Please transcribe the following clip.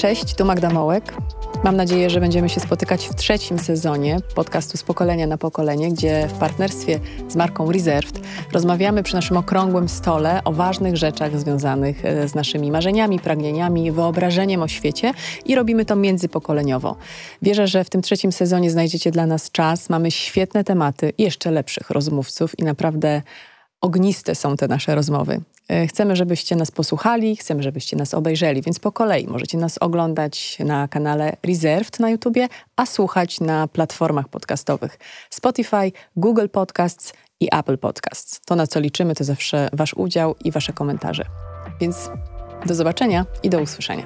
Cześć, tu Magda Mołek. Mam nadzieję, że będziemy się spotykać w trzecim sezonie podcastu z pokolenia na pokolenie, gdzie w partnerstwie z marką Reserved rozmawiamy przy naszym okrągłym stole o ważnych rzeczach związanych e, z naszymi marzeniami, pragnieniami, wyobrażeniem o świecie i robimy to międzypokoleniowo. Wierzę, że w tym trzecim sezonie znajdziecie dla nas czas. Mamy świetne tematy jeszcze lepszych rozmówców i naprawdę ogniste są te nasze rozmowy. E, chcemy, żebyście nas posłuchali, chcemy, żebyście nas obejrzeli, więc po kolei możecie nas oglądać na kanale Reserved na YouTubie, a słuchać na platformach podcastowych Spotify, Google Podcasts i Apple Podcasts. To, na co liczymy, to zawsze Wasz udział i Wasze komentarze. Więc do zobaczenia i do usłyszenia.